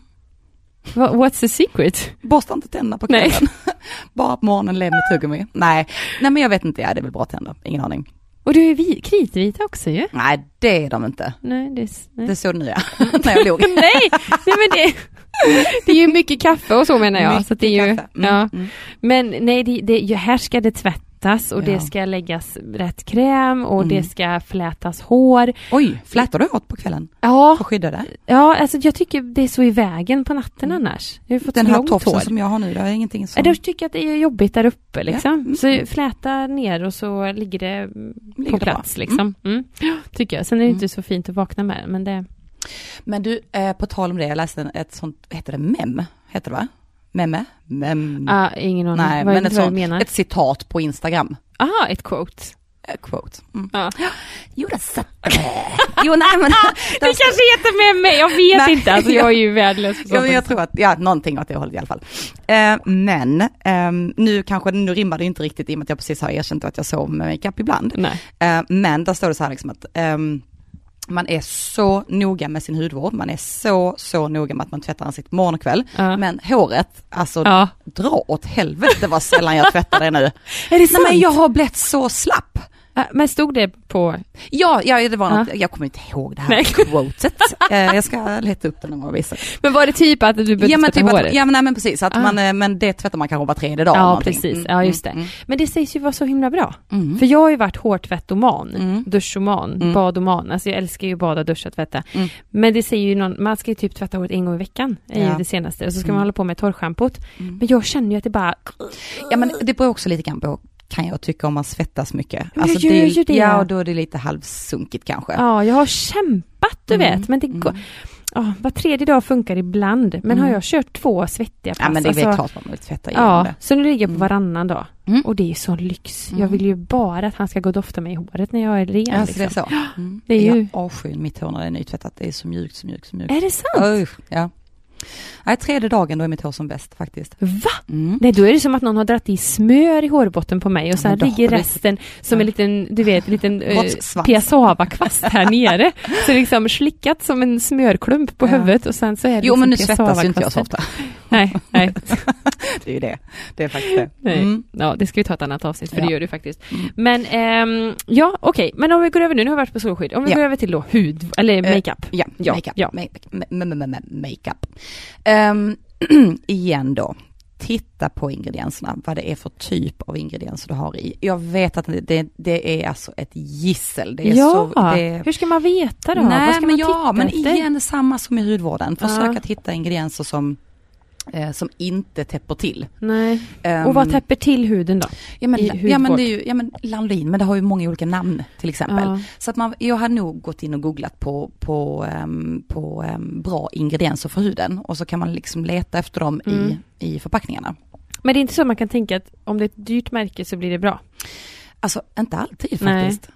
What's the secret? Borstar inte tänderna på kvällen. Bara på morgonen, lev med tuggummi. Nej, nej men jag vet inte, ja, det är väl bra tänder, ingen aning. Och du är vi- kritvita också ju. Nej, det är de inte. Nej, det är... Nej. Det såg nu ja, när jag låg. nej, nej men det, det är ju mycket kaffe och så menar jag. Mycket så det är ju, kaffe. Mm, ja. mm. Men nej, det, det, ju- här ska det tvättas och Ja. det ska läggas rätt kräm och Mm. det ska flätas hår. Oj, flätar du hårt på kvällen? Ja, För att skydda det? ja alltså jag tycker det är så i vägen på natten annars. Jag har fått Den här tofsen som jag har nu, det är ingenting som... Ja, Jag tycker att det är jobbigt där uppe liksom. Ja. Mm. Så fläta ner och så ligger det mm, Ligger på det plats bra. liksom. Mm. Tycker jag. Sen är det Mm. inte så fint att vakna med men det... Men du, eh, på tal om det, jag läste ett sånt, heter det, mem? Heter det va? Memme? Mem? Ah, ingen aning. Nej, vad, men ett, sånt, ett citat på Instagram. Aha, ett quote. Eh, quote. Mm. Ja. Jo, det satt Jo, nej men... Det kanske heter med mig, jag vet Nej. inte. Alltså jag är ju värdelös Ja, men jag tror att, ja, någonting åt det hållet i alla fall. Eh, men, ehm, nu kanske, nu rimmar det inte riktigt i och med att jag precis har erkänt att jag sover med makeup ibland. Nej. Eh, men där står det så här liksom att ehm, man är så noga med sin hudvård, man är så, så noga med att man tvättar ansiktet morgon och kväll. Ja. Men håret, alltså Ja. dra åt helvete vad sällan jag tvättar det nu. Är det Nej men jag har blivit så slapp. Äh, men stod det på... Ja, ja det var Ja. något, jag kommer inte ihåg det här Nej. quotet. Eh, jag ska leta upp det någon gång visa. Men var det typ att du behövde Ja men, tvätta typ håret? att, ja men, nej, men precis, att Ah. man, eh, men det tvättar man kanske var tredje dag. Ja, precis. Ja, just det. Mm, Men det sägs ju vara så himla bra. mm, För jag har ju varit hårtvättoman, Mm. duschoman, Mm. badoman. Alltså jag älskar ju bada, duscha, tvätta. Mm. Men det säger ju någon, man ska ju typ tvätta håret en gång i veckan, är Ja. det senaste. Och så ska Mm. man hålla på med torrschampot. mm. Men jag känner ju att det bara... Ja men det beror också lite grann på, kan jag tycka om man svettas mycket. Men jag gör ju det. Ja och då är det lite halvsunkigt kanske. Ja, jag har kämpat du Mm. vet. Men det går... Mm. Ja, var tredje dag funkar ibland. Men har Mm. jag kört två svettiga pass. Ja men det är alltså- klart man vill tvätta igenom Ja, det. så nu ligger jag på Mm. varannan dag. Mm. Och det är sån lyx. Jag vill ju bara att han ska gå och dofta mig i håret när jag är ren. Ja, så det är liksom. så. Det är ju- Jag avskyr mitt hår när det är nytvättat. Det är så mjukt, så mjukt, så mjukt. Är det sant? Usch, ja. Nej, tredje dagen då är mitt hår som bäst faktiskt. Va? Mm. Nej, då är det som att någon har dragit i smör i hårbotten på mig och sen då ligger resten som en liten, du vet, en liten eh, piassavakvast här nere. Så liksom slickat som en smörklump på Ja. huvudet och sen så är det Jo men nu liksom svettas ju inte jag så ofta. Nej, nej, Det är ju det. Det är faktiskt det. nej. Mm. Ja, det ska vi ta ett annat avsnitt för Ja. det gör du faktiskt. Mm. Men ehm, ja, okej, men om vi går över nu, nu har vi varit på solskydd. Om vi Ja. går över till då hud, eller Eh, makeup. Ja, Ja, makeup. ja. Ma- ma- ma- ma- ma- Makeup. Ehm, igen då. Titta på ingredienserna, vad det är för typ av ingredienser du har i. Jag vet att det, det, är alltså ett gissel. Det är ja, så, det, hur ska man veta då? Vad Nej ska men man ja, men efter? igen samma som i hudvården. Försök Ja. att hitta ingredienser som som inte täpper till. Nej. Ehm, Och vad täpper till huden då? ja, men, i ja men det är ju, ja men lanolin, men det har ju många olika namn till exempel. Ja. Så att man, jag har nog gått in och googlat på, på, ehm, på ehm, bra ingredienser för huden och så kan man liksom leta efter dem Mm. i, i förpackningarna. Men det är inte så man kan tänka att om det är ett dyrt märke så blir det bra. Alltså inte alltid Nej. faktiskt.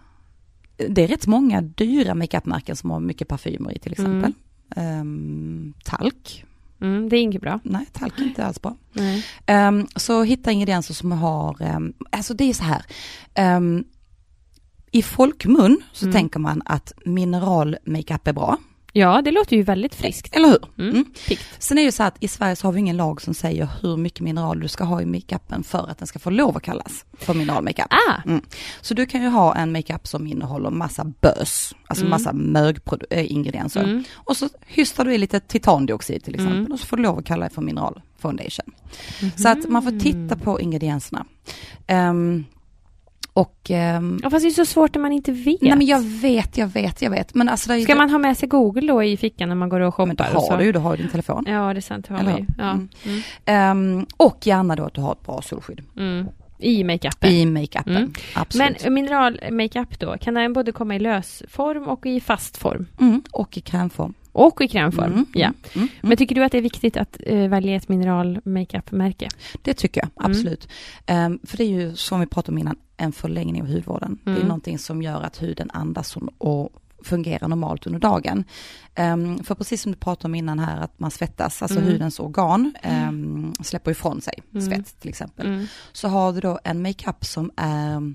Det är rätt många dyra makeupmärken som har mycket parfymer i till exempel. Ehm, talk, Mm, det är inget bra. nej talk är inte alls bra. Ehm, så hitta ingredienser som har, um, alltså det är så här. ehm, I folkmun så Mm. tänker man att mineral makeup är bra, Ja, det låter ju väldigt friskt. eller hur? Mm. Mm. Sen är det ju så att i Sverige så har vi ingen lag som säger hur mycket mineral du ska ha i makeupen för att den ska få lov att kallas för mineralmakeup. Ah, Så du kan ju ha en makeup som innehåller massa bös, alltså Mm. massa mögingredienser. mm. Och så hystar du i lite titandioxid till exempel Mm. och så får du lov att kalla det för mineral foundation. Så att man får Mhm. titta på ingredienserna. Ehm, och... ehm, Ja, fast det är så svårt när man inte vet. nej men jag vet, jag vet, jag vet. Men alltså det är ju... Ska man ha med sig Google då i fickan när man går och shoppar? men det och har så? du ju, du har ju din telefon. Ja, det är sant, det har Eller man ju. hur? Ja. Mm. Mm. Ehm, och gärna då att du har ett bra solskydd Mm. I makeupen. i makeupen. Mm. Absolut. Men mineral-makeup då, kan den både komma i lösform och i fast form? Mm, och i krämform. Och i krämform, Mm, ja. mm, mm, Men tycker du att det är viktigt att eh, välja ett mineral-makeup-märke? Det tycker jag, Mm. absolut. Ehm, för det är ju, som vi pratade om innan, en förlängning av hudvården. Det är Mm. någonting som gör att huden andas och, fungerar normalt under dagen. Ehm, för precis som du pratade om innan här, att man svettas, alltså Mm. hudens organ ehm, släpper ifrån sig Mm. svett till exempel. Mm. Så har du då en makeup som är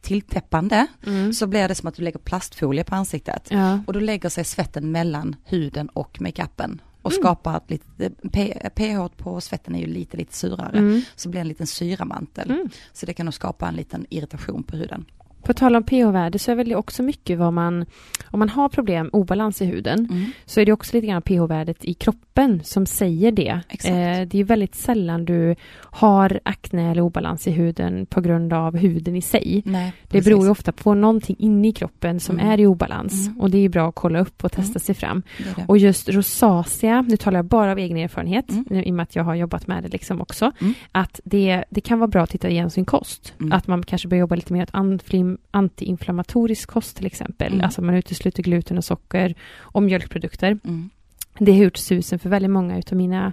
tilltäppande, Mm. så blir det som att du lägger plastfolie på ansiktet. Ja. Och då lägger sig svetten mellan huden och makeupen och Mm. skapar ett lite, P- pH på svetten är ju lite, lite surare. Mm. Så blir det en liten syramantel. Mm. Så det kan nog skapa en liten irritation på huden. På tal om pH-värde så är väl det också mycket vad man, om man har problem, obalans i huden, Mm. så är det också lite grann pH-värdet i kroppen som säger det. Eh, det är väldigt sällan du har akne eller obalans i huden på grund av huden i sig. Nej, Det beror ju ofta på någonting inne i kroppen som Mm. är i obalans Mm. och det är bra att kolla upp och testa Mm. sig fram. Det det. Och just rosacea, nu talar jag bara av egen erfarenhet, Mm. nu, i och med att jag har jobbat med det liksom också, Mm. att det, det kan vara bra att titta igenom sin kost. Att man kanske bör jobba lite mer åt anflim- antiinflammatorisk kost till exempel. Mm. Alltså man utesluter gluten och socker och mjölkprodukter. Mm. Det har gjort susen för väldigt många utav mina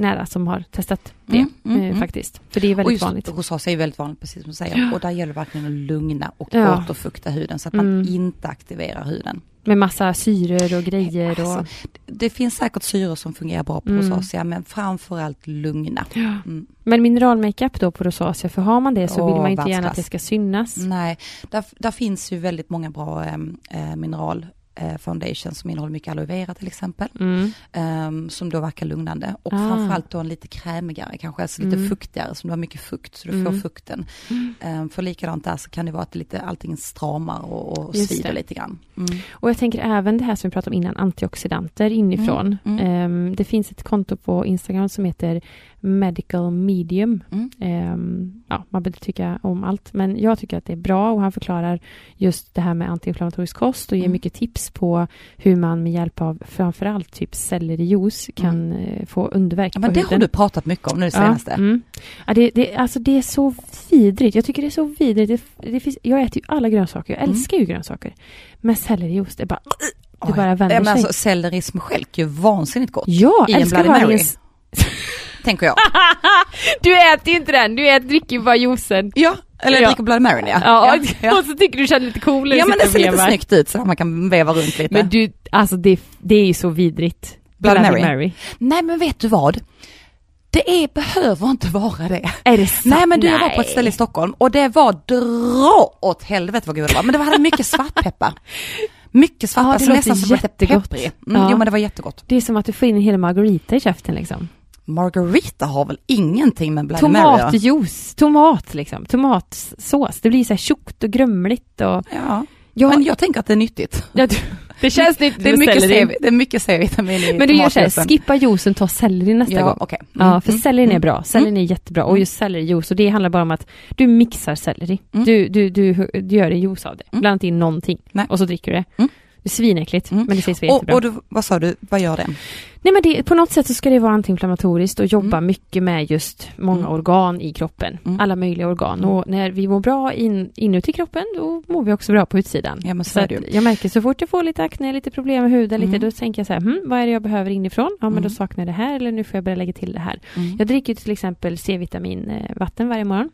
nära som har testat det Mm, mm, eh, mm. faktiskt. För det är Och väldigt just vanligt. rosacea är väldigt vanligt, precis som du säger. Ja. Och där gäller det verkligen att lugna och Ja. återfukta huden så att man Mm. inte aktiverar huden. Med massa syror och grejer och... Alltså, det finns säkert syror som fungerar bra på Mm. rosacea, men framförallt lugna. Ja. Mm. Men mineralmakeup då på rosacea, för har man det så Åh, vill man ju inte gärna att det ska synas. Nej, där, där finns ju väldigt många bra eh, mineral foundation som innehåller mycket aloe vera till exempel. Mm. ehm, som då verkar lugnande. Och Ah. framförallt då en lite krämigare, kanske alltså lite Mm. fuktigare, som du har mycket fukt, så du Mm. får fukten. Ehm, för likadant där så kan det vara att det lite, allting stramar och, och svider lite grann. Mm. Och jag tänker även det här som vi pratade om innan, antioxidanter inifrån. Ehm, det finns ett konto på Instagram som heter Medical Medium. Mm. Ehm, ja, man behöver tycka om allt, men jag tycker att det är bra och han förklarar just det här med antiinflammatorisk kost och ger Mm. mycket tips på hur man med hjälp av framförallt typ sellerijuice kan eh, få underverk Ja, men på det huden. har du pratat mycket om nu det senaste. Ja, mm. ja, det, det, alltså det är så vidrigt. Jag tycker det är så vidrigt. Det, det finns, jag äter ju alla grönsaker. Jag Mm. älskar ju grönsaker. Men sellerijuice, det är bara... Det bara vänder Ja, men sig. alltså, selleri är ju vansinnigt gott. Ja, I en Bloody Mary. Tänker jag. Du äter ju inte den, du äter, dricker ju bara juicen. Ja, eller jag Ja. dricker Bloody Mary ja. Ja, ja. och så tycker du känner lite coolare. Ja men det ser lite vevar. snyggt ut så man kan veva runt lite. Men du, alltså det, det är ju så vidrigt. Bloody Mary. Nej men vet du vad? Det är, behöver inte vara det. Är det sant? Nej men du jag var på ett ställe i Stockholm och det var dra åt helvete vad gud det var. Men det hade mycket svartpeppar. Mycket svart, Ja, det låter nästan som lite jättegott. pepprig. Mm, Ja. Jo men det var jättegott. Det är som att du får in en hel margarita i käften liksom. Margarita har väl ingenting med Bloody? Tomatjuice, tomat liksom, tomatsås. Det blir så här tjockt och grumligt och... Ja, Ja, men jag tänker att det är nyttigt. ja, det känns nyttigt Det är mycket. C, det är mycket C-vitamin i Men du gör så här, skippa juicen, ta selleri nästa Ja, gång. okej. Mm, Ja, för mm, sellerin är mm. bra. Sellerin är jättebra. Och just sellerijuice, och det handlar bara om att du mixar selleri. Mm. Du, du, du, du gör en juice av det. Mm. Blandar inte in någonting. Nej. Och så dricker du det. Det är svinäckligt, Mm. men det sägs vara Och, och du, vad sa du, vad gör det? Nej men det, på något sätt så ska det vara antiinflammatoriskt och jobba Mm. mycket med just många Mm. organ i kroppen. Mm. Alla möjliga organ. Mm. Och när vi mår bra in, inuti kroppen, då mår vi också bra på utsidan. Ja men så, Så jag märker så fort jag får lite akne, lite problem med huden, lite, Mm. då tänker jag så här, hm, vad är det jag behöver inifrån? Ja men då saknar jag det här, eller nu får jag börja lägga till det här. Jag dricker till exempel C-vitamin eh, vatten varje morgon.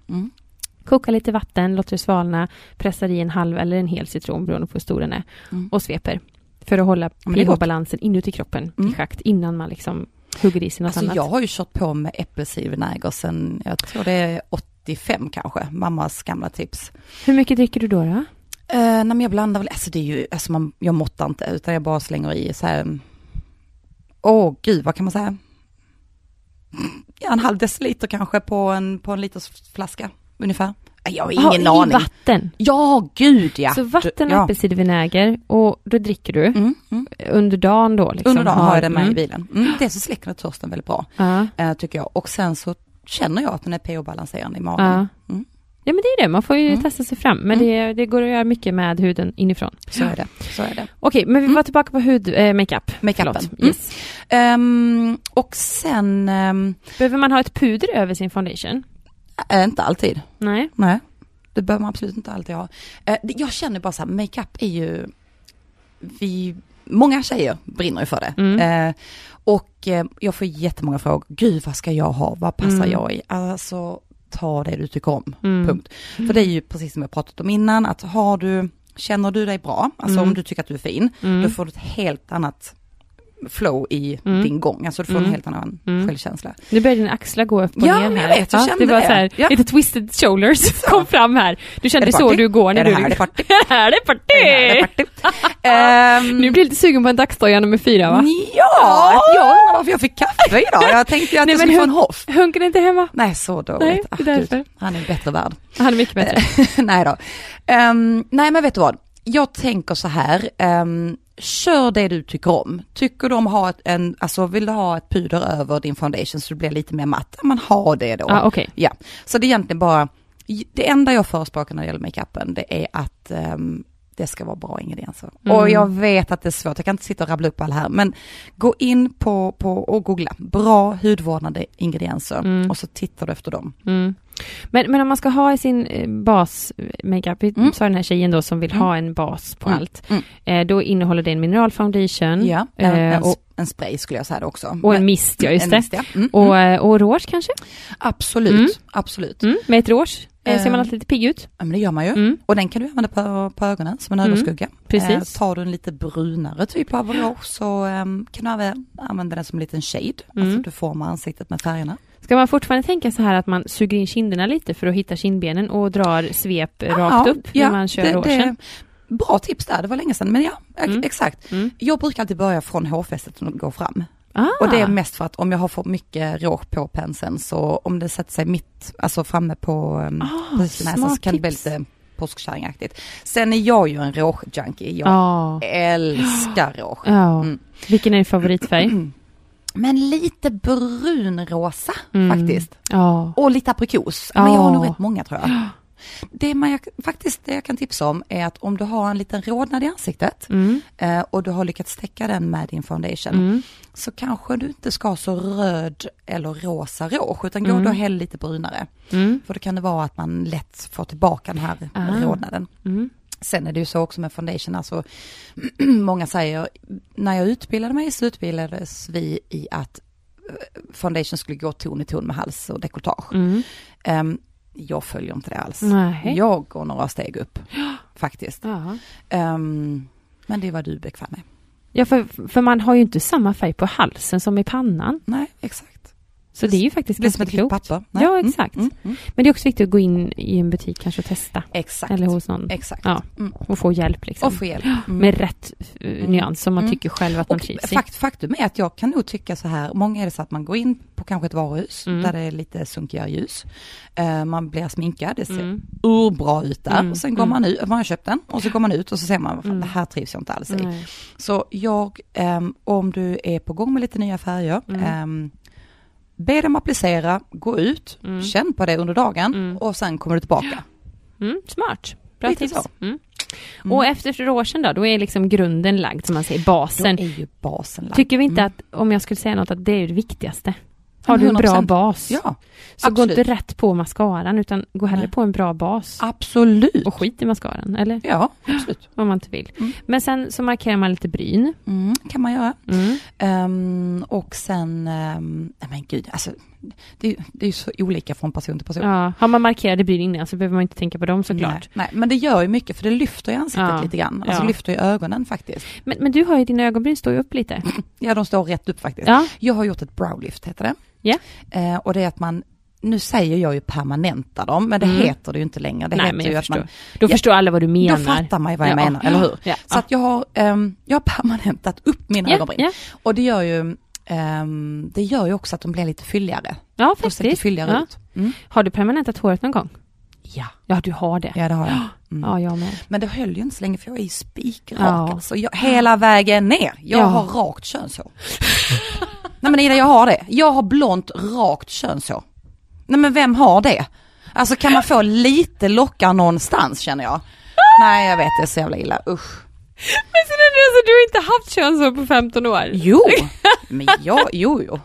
Kokar lite vatten, låter det svalna, pressar i en halv eller en hel citron beroende på hur stor den är Mm. och sveper. För att hålla pH-balansen inuti kroppen Mm. i schakt innan man liksom hugger i sig något Alltså annat. jag har ju kört på med äppelcidervinäger sen, jag tror det är 85 kanske, mammas gamla tips. Hur mycket dricker du då? då? Uh, nej men jag blandar väl, alltså det är ju, alltså man, jag måttar inte utan jag bara slänger i så här, åh gud vad kan man säga? Ja, en halv deciliter kanske på en, på en liters flaska ungefär. Jag har ingen Jaha, aning. I vatten? Ja, gud ja. Så vatten och ja. äppelcidervinäger och då dricker du Mm, mm. under dagen då? Liksom, Under dagen har jag det med mm. i bilen. Mm, det så släcker det törsten väldigt bra, Ja, eh, tycker jag. Och sen så känner jag att den är pH-balanserande i magen. ja. Mm. ja men det är det, man får ju Mm. testa sig fram. Men det, det går att göra mycket med huden inifrån. Så är det. Så är det. Okej, men vi Mm. var tillbaka på hud, eh, makeup. Makeupen. Mm. Yes. Ehm, och sen, um, Behöver man ha ett puder över sin foundation? Äh, inte alltid. Nej. Nej, det behöver man absolut inte alltid ha. Det- jag känner bara så här, makeup är ju, vi, många tjejer brinner ju för det. Mm. Eh, och jag får jättemånga frågor, gud vad ska jag ha, vad passar Mm. jag i? Alltså, ta det du tycker om. Mm. Punkt. För det är ju precis som jag pratat om innan, att har du, känner du dig bra, alltså Mm. om du tycker att du är fin, Mm. då får du ett helt annat flow i Mm. din gång, alltså du får Mm. en helt annan Mm. självkänsla. Nu börjar dina axlar gå upp och Ja, ner här. jag vet, jag ja, kände det. var det. Så här, Ja. lite twisted shoulders kom fram här. Du kände Är så du går när Är det du... här det party? det här är party! Är det party? Ehm, Nu blir jag lite sugen på en dagsdoja nummer fyra va? Ja, jag undrar varför jag fick kaffe idag. Jag tänkte ju att Nej, jag skulle få en hoff. Hunkar inte hemma? Nej, så dåligt. Nej, Ah, det är därför. Gud, han är bättre värd. Han är mycket bättre. nej då. Ehm, nej, men vet du vad? Jag tänker så här. ehm, kör det du tycker om. Tycker du om ha ett, en, alltså vill du ha ett puder över din foundation så du blir lite mer matt? Ja, men ha det då. Ja, okej. Ja, så det är egentligen bara, det enda jag förespråkar när det gäller makeupen, det är att ehm, det ska vara bra ingredienser. Mm. Och jag vet att det är svårt, jag kan inte sitta och rabbla upp alla här, men gå in på, på och googla, bra hudvårdande ingredienser Mm. och så tittar du efter dem. Mm. Men, men om man ska ha i sin eh, bas eh, vi Mm. sa den här tjejen då som vill Mm. ha en bas på Mm. allt, Mm. eh, då innehåller det en mineralfoundation Ja, en, eh, en, och, en spray skulle jag säga också. och en mist, ja just det. mist, ja. Mm, Och, mm. eh, och rouge kanske? Absolut, Mm. absolut. Med ett rouge eh, ser man Eh, alltid lite pigg ut. Ja, men det gör man ju. Mm. Och den kan du använda på, på ögonen som en Mm. ögonskugga. Precis. Eh, tar du en lite brunare typ av rouge så ehm, kan du även använda den som en liten shade. Mm. Alltså du formar ansiktet med färgerna. Ska man fortfarande tänka så här att man suger in kinderna lite för att hitta kindbenen och drar svep rakt Ja, upp ja, när man kör det, bra tips där, det var länge sedan. Men ja, Mm. exakt. Mm. Jag brukar alltid börja från hårfästet och gå fram. Ah. Och det är mest för att om jag har för mycket rouge på penseln så om det sätter sig mitt, alltså framme på um, Ah, vid näsan så kan det bli lite påskkärringaktigt. Sen är jag ju en rouge-junkie. Jag Ja. älskar rouge. ja. Mm. Vilken är din favoritfärg? Men lite brunrosa Mm. faktiskt. Ja. Och lite aprikos. Men jag har nog rätt många tror jag. Det man jag, faktiskt det jag kan tipsa om är att om du har en liten rodnad i ansiktet Mm. eh, och du har lyckats täcka den med din foundation Mm. så kanske du inte ska ha så röd eller rosa rouge utan gå Mm. då hellre lite brunare. Mm. För då kan det vara att man lätt får tillbaka den här Ah. rodnaden. Sen är det ju så också med foundation, alltså många säger, när jag utbildade mig så utbildades vi i att eh, foundation skulle gå ton i ton med hals och dekolletage. Mm. Ehm, jag följer inte det alls. Nej. Jag går några steg upp, faktiskt. Ehm, men det var du bekväm med. Ja, för, för man har ju inte samma färg på halsen som i pannan. Nej, exakt. Så det är ju faktiskt ganska klokt. papper. Ja, Mm, exakt. Mm, mm. Men det är också viktigt att gå in i en butik kanske och testa. Exakt. Eller hos någon. Exakt. Ja, Mm. och få hjälp liksom. Och få hjälp. Mm. Med rätt uh, nyans som man tycker själv att man Och trivs i. fakt, faktum är att jag kan nog tycka så här, många är det så att man går in på kanske ett varuhus där det är lite sunkigare ljus. Eh, man blir sminkad, det ser Mm. urbra ut där. Och sen går man ut, man har köpt den och så går man ut och så ser man, fan, det här trivs jag inte alls i. Nej. Så jag, ehm, om du är på gång med lite nya färger, Mm. Be dem applicera, gå ut, Mm. känn på det under dagen Mm. och sen kommer du tillbaka. Mm, smart. Bra Lite tips. Mm. Mm. Och efter flera år sedan då, då är liksom grunden lagd som man säger, basen. Då är ju basen lagd. Tycker vi inte Mm. att, om jag skulle säga något, att det är det viktigaste? Har du en bra 100%. bas? Ja, så gå absolut. inte rätt på mascaran utan gå hellre Nej. på en bra bas. absolut. Och skit i mascaran, eller? Ja, absolut. Om man inte vill. Mm. Men sen så markerar man lite bryn. Mm, kan man göra. Mm. Ehm, och sen, um, nej men gud, alltså, det, det är ju så olika från person till person. Ja, har man markerade bryn innan så behöver man inte tänka på dem såklart. Nej, nej, men det gör ju mycket för det lyfter ju ansiktet Ja, lite grann. Alltså ja. lyfter ju ögonen faktiskt. Men, men du har ju dina ögonbryn står ju upp lite. Ja, de står rätt upp faktiskt. Ja, Jag har gjort ett browlift, heter det. Ja. Eh, och det är att man, nu säger jag ju permanenta dem, men det Mm. heter det ju inte längre. Det nej heter ju att förstår. man, Då Ja, förstår alla vad du menar. då fattar man ju vad jag Ja. menar, eller hur? Ja. Så att jag har, ehm, jag har permanentat upp mina ja, ögonbryn. ja. Och det gör ju, ehm, det gör ju också att de blir lite fylligare. ja faktiskt. fylligare Ja. ut. Mm. Har du permanentat håret någon gång? Ja. Ja, du har det. Ja, det har jag. Mm. Ja, jag med. Men det höll ju inte så länge för jag är ju spikrak Ja. alltså. Jag, hela vägen ner. Jag Ja. har rakt könshår. Nej men Ida, jag har det. Jag har blont rakt könshår. Nej men vem har det? Alltså kan man få lite lockar någonstans känner jag. Nej jag vet, det är så jävla illa. Usch. Men det är så du har inte haft könshår på 15 år? Jo, men jag, jo jo.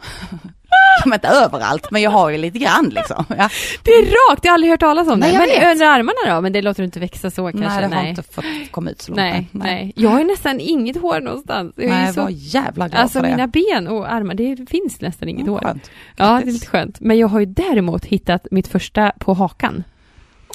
Men inte överallt, men jag har ju lite grann liksom. Ja. Det är rakt, jag har aldrig hört talas om Nej, det. Men vet. under armarna då? Men det låter inte växa så kanske? Nej, det har inte fått komma ut så långt. nej, nej. Jag har ju nästan inget hår någonstans. Jag Nej, så... var jävla glad Alltså för det. mina ben och armar, det finns nästan inget Mm, hår. Skönt. Ja, det är lite skönt. Men jag har ju däremot hittat mitt första på hakan.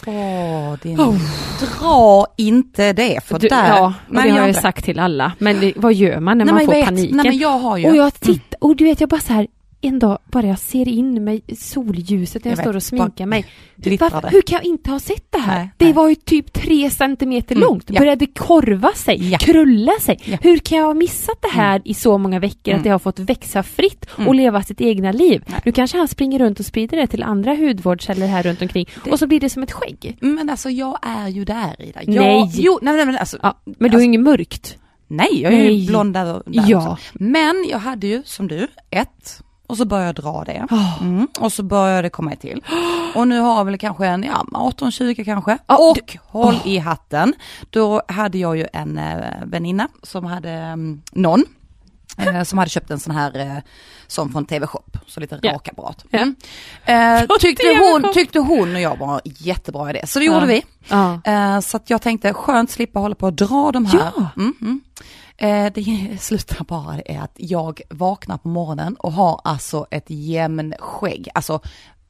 Åh, din... Oh. Dra inte det för Du, där... ja, och det har jag inte. sagt till alla. Men det, vad gör man när Nej, man men får jag vet. paniken? Nej men jag har ju... Och jag tittar, och du vet jag bara så här, en dag bara jag ser in mig solljuset när jag, Jag står och sminkar mig. Varför, hur kan jag inte ha sett det här? Nej, det nej. var ju typ tre centimeter Mm, långt, ja. började korva sig, Ja. krulla sig. Ja. Hur kan jag ha missat det här i så många veckor, Mm. att det har fått växa fritt och Mm. leva sitt egna liv? Nej. Nu kanske han springer runt och sprider det till andra hudvårdsceller här runt omkring Det- och så blir det som ett skägg. Men alltså jag är ju där Ida. Jag, Nej. Jo, nej, nej men alltså... Ja, men du Alltså- har ju inget mörkt. Nej, jag är Nej. ju blond där, där Ja. också. Men jag hade ju, som du, ett. Och så började jag dra det. Oh. Mm. Och så började det komma till. Och nu har jag väl kanske en, ja 18-20 kanske. Ja, och håll i hatten. Då hade jag ju en eh, väninna som hade mm, någon. Eh, som hade köpt en sån här, eh, som från TV-shop, så lite Ja. rakapparat. Mm. Eh, Från tyckte, hon, tyckte hon och jag var jättebra idé, så det gjorde vi. Ja. Eh, så att jag tänkte skönt slippa hålla på och dra de här. Ja. Mm, mm. Eh, det slutar bara är att jag vaknar på morgonen och har alltså ett jämnskägg, alltså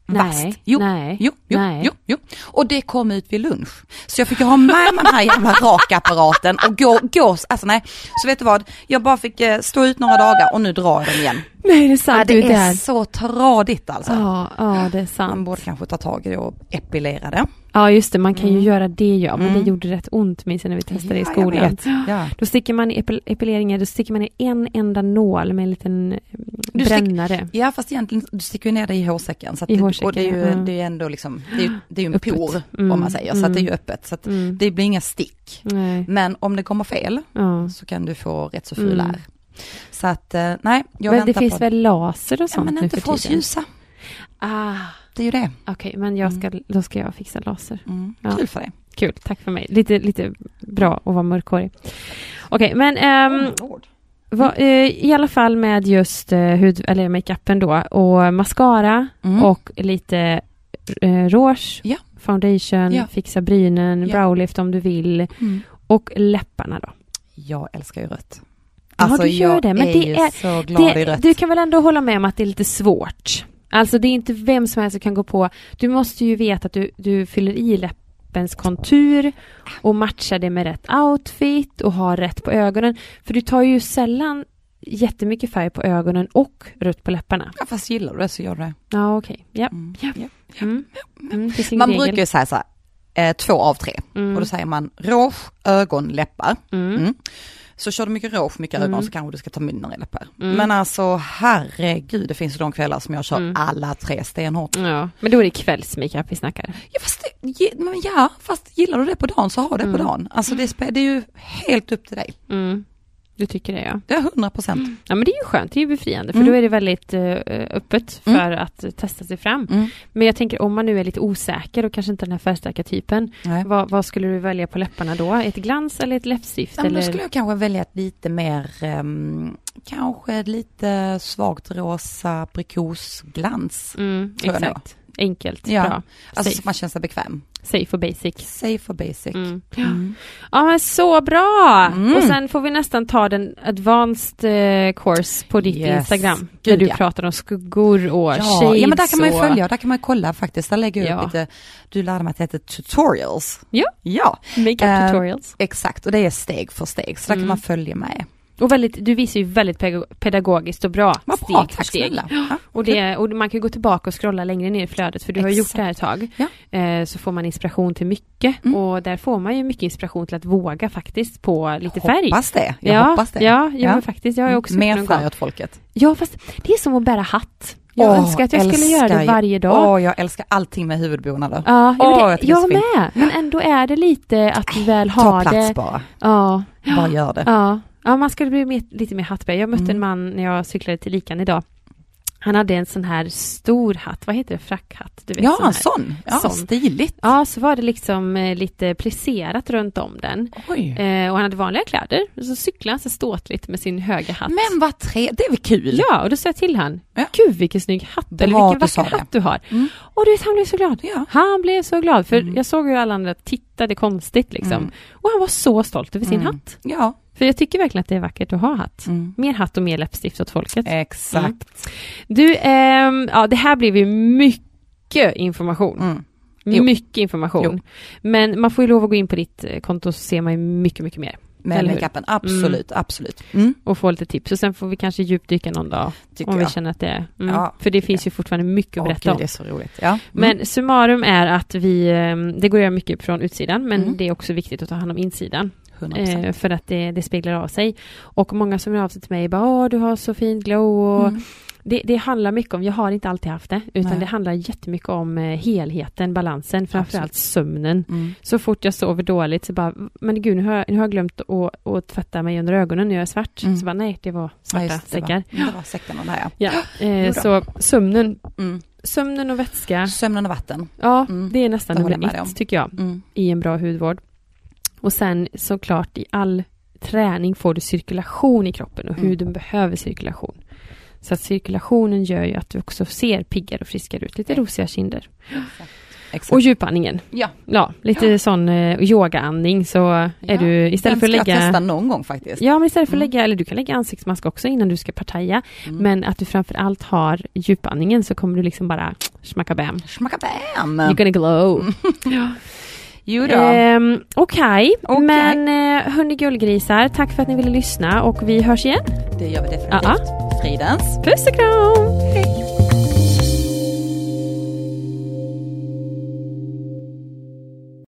Nej, vasst. Jo, nej, jo, jo, nej. jo, jo. Och det kom ut vid lunch. Så jag fick ha med mig den här jävla rakapparaten och gå, gå, alltså nej. Så vet du vad, jag bara fick eh, stå ut några dagar och nu drar jag den igen. Nej, det är sant. Ja, det är är där. så tradigt alltså. Ja, ja, det är Man sant. borde kanske ta tag i det och epilera det. Ja, just det, man kan ju Mm. göra det ja, men Mm. det gjorde rätt ont minns jag när vi testade i Ja, jag skolan. Ja. Då sticker man i epil- epileringen, då sticker man i en enda nål med en liten eh, Du stick- brännare. ja, fast egentligen, du sticker ju ner det i hårsäcken. Så I det, hårsäcken, och det är ju, ja. det är ju ändå liksom, det är, ju- det är ju en Öppet. por, Mm, om man säger. Så att det är ju mm. öppet. Så att Mm. det blir inga stick. Nej. Men om det kommer fel Ja. så kan du få rätt så ful Mm. ärr. Så att, eh, nej, jag Men det väntar finns på... väl laser och Ja, sånt men nu inte för oss tiden? ljusa. Ah, Det är ju det. okej, men jag ska, då ska jag fixa laser. Mm. Ja. Kul för dig. Kul, tack för mig. Lite, lite bra att vara mörkhårig. Okej, men ehm, vad, eh, i alla fall med just eh, hud, eller makeupen då, och mascara Mm. och lite eh, rouge, Ja. foundation, Ja. fixa brynen, Ja. browlift om du vill, Mm. och läpparna då. Jag älskar ju rött. Ja, du gör det, men är det ju är- så glad i Det, rött. du kan väl ändå hålla med om att det är lite svårt? Alltså det är inte vem som helst som kan gå på. Du måste ju veta att du, du fyller i läppens kontur och matchar det med rätt outfit och har rätt på ögonen. För du tar ju sällan jättemycket färg på ögonen och rött på läpparna. Ja, fast gillar du det så gör du det. Ja, okej. Ja. Mm. Ja. Ja. Mm. Mm, Man regel. brukar ju säga så här, eh, två av tre. Och då säger man rouge, ögon, läppar. Mm. Mm. Så kör du mycket rouge, mycket ögon Mm. så kanske du ska ta mindre läppar. Mm. Men alltså herregud, det finns ju de kvällar som jag kör Mm. alla tre stenhårt. Ja, men då är det kvällsmakeup vi snackar. Ja fast, det, ja, fast gillar du det på dagen så ha det på Mm. dagen. Alltså det, det är ju helt upp till dig. Mm. Du tycker det ja. Är 100 procent. Ja men det är ju skönt, det är ju befriande för Mm. då är det väldigt eh, öppet för Mm. att eh, testa sig fram. Mm. Men jag tänker om man nu är lite osäker och kanske inte den här färgstarka typen, vad, vad skulle du välja på läpparna då? Ett glans eller ett läppstift? Ja, men då eller? skulle jag kanske välja ett lite mer, ehm, kanske lite svagt rosa aprikosglans. Mm, exakt. Enkelt, Ja. bra. Alltså så Safe. man känner sig bekväm. Safe och basic. Safe och basic. Mm. Mm. Ja men så bra! Mm. Och sen får vi nästan ta den advanced eh, course på ditt Yes. Instagram. där Gud, du ja. pratar om skuggor och Ja, shades ja men där kan man ju och... följa, där kan man kolla faktiskt. Där lägger jag Ja. upp lite, du lärde mig att det heter tutorials. Ja. Ja, Makeup Eh, tutorials. exakt. Och det är steg för steg, så där Mm. kan man följa med. Och väldigt, du visar ju väldigt pedagogiskt och bra Vad steg bra, för steg. Ja. Och, det, och man kan gå tillbaka och scrolla längre ner i flödet för du har gjort det här ett tag. Ja. Eh, så får man inspiration till mycket Mm. och där får man ju mycket inspiration till att våga faktiskt på lite färg. Hoppas det, jag ja, hoppas det. Ja, ja, Ja. men faktiskt. Jag har också Mer färg gång. åt folket. Ja, fast det är som att bära hatt. Jag Åh, önskar att jag skulle göra det varje dag. Åh, jag älskar allting med huvudbonader. Ja, jag, jag det, jag så med. Men ändå är det lite att du väl Ta har plats det. bara, Ja, bara gör det. ja. Ja, man ska bli mer, lite mer hattberg. Jag mötte Mm. en man när jag cyklade till Likan idag. Han hade en sån här stor hatt, vad heter det, frackhatt? Du vet, Ja, sån sån. Ja, Sån. stiligt. Ja, så var det liksom eh, lite plisserat runt om den. Oj. Eh, och han hade vanliga kläder. Så cyklade han så ståtligt med sin höga hatt. Men vad trevligt, det är väl kul? Ja, och då sa jag till han, Ja. gud vilken snygg hatt, eller vilken vacker det. hatt du har. Mm. Och du vet, han blev så glad. Ja. Han blev så glad, för Mm. jag såg hur alla andra tittade konstigt liksom. Mm. Och han var så stolt över sin Mm. hatt. Ja. För jag tycker verkligen att det är vackert att ha hatt. Mm. Mer hatt och mer läppstift åt folket. Exakt. Du, ehm, ja det här blev ju mycket information. Mm. Mycket information. Jo. Men man får ju lov att gå in på ditt eh, konto så ser man ju mycket, mycket mer. Med makeupen, absolut, absolut. Mm. Och få lite tips. Och sen får vi kanske djupdyka någon dag. Tycker om vi jag. känner att det är... Mm. Ja, För det finns ju fortfarande mycket att Åh, berätta gud, om. det är så roligt. Ja. Mm. Men summarum är att vi, ehm, det går att göra mycket från utsidan, men Mm. det är också viktigt att ta hand om insidan. 100%. Eh, för att det, det speglar av sig. Och många som hör av sig till mig bara, åh du har så fint glow och Mm. det, det handlar mycket om, jag har inte alltid haft det, utan Nej. det handlar jättemycket om eh, helheten, balansen, framförallt sömnen. Mm. Så fort jag sover dåligt så bara, men gud nu har jag, nu har jag glömt att, att tvätta mig under ögonen när jag är svart. Mm. Så bara, nej det var Ja, svarta just det, det säckar. var, det var säckarna där ja. Ja, eh, så sömnen, Mm. sömnen och vätska, Sömnen och vatten. ja Mm. det är nästan nummer ett tycker jag, Mm. i en bra hudvård. Och sen såklart i all träning får du cirkulation i kroppen och Mm. huden behöver cirkulation. Så att cirkulationen gör ju att du också ser piggare och friskare ut, lite rosiga kinder. Exakt. Och djupandningen. ja, Ja, lite Ja. sån eh, yogaandning så är Ja, du istället den för att ska jag lägga... testa någon gång faktiskt. Ja, men istället för att Mm. lägga, eller du kan lägga ansiktsmask också innan du ska partaja. Mm. Men att du framför allt har djupandningen så kommer du liksom bara smacka bam. Smaka bam! You're gonna glow. Jo då. Ehm, Okej, Okej. men eh, hörni gullgrisar, tack för att ni ville lyssna och vi hörs igen. det gör vi definitivt. Ja. Fridens. Puss och kram! Hej.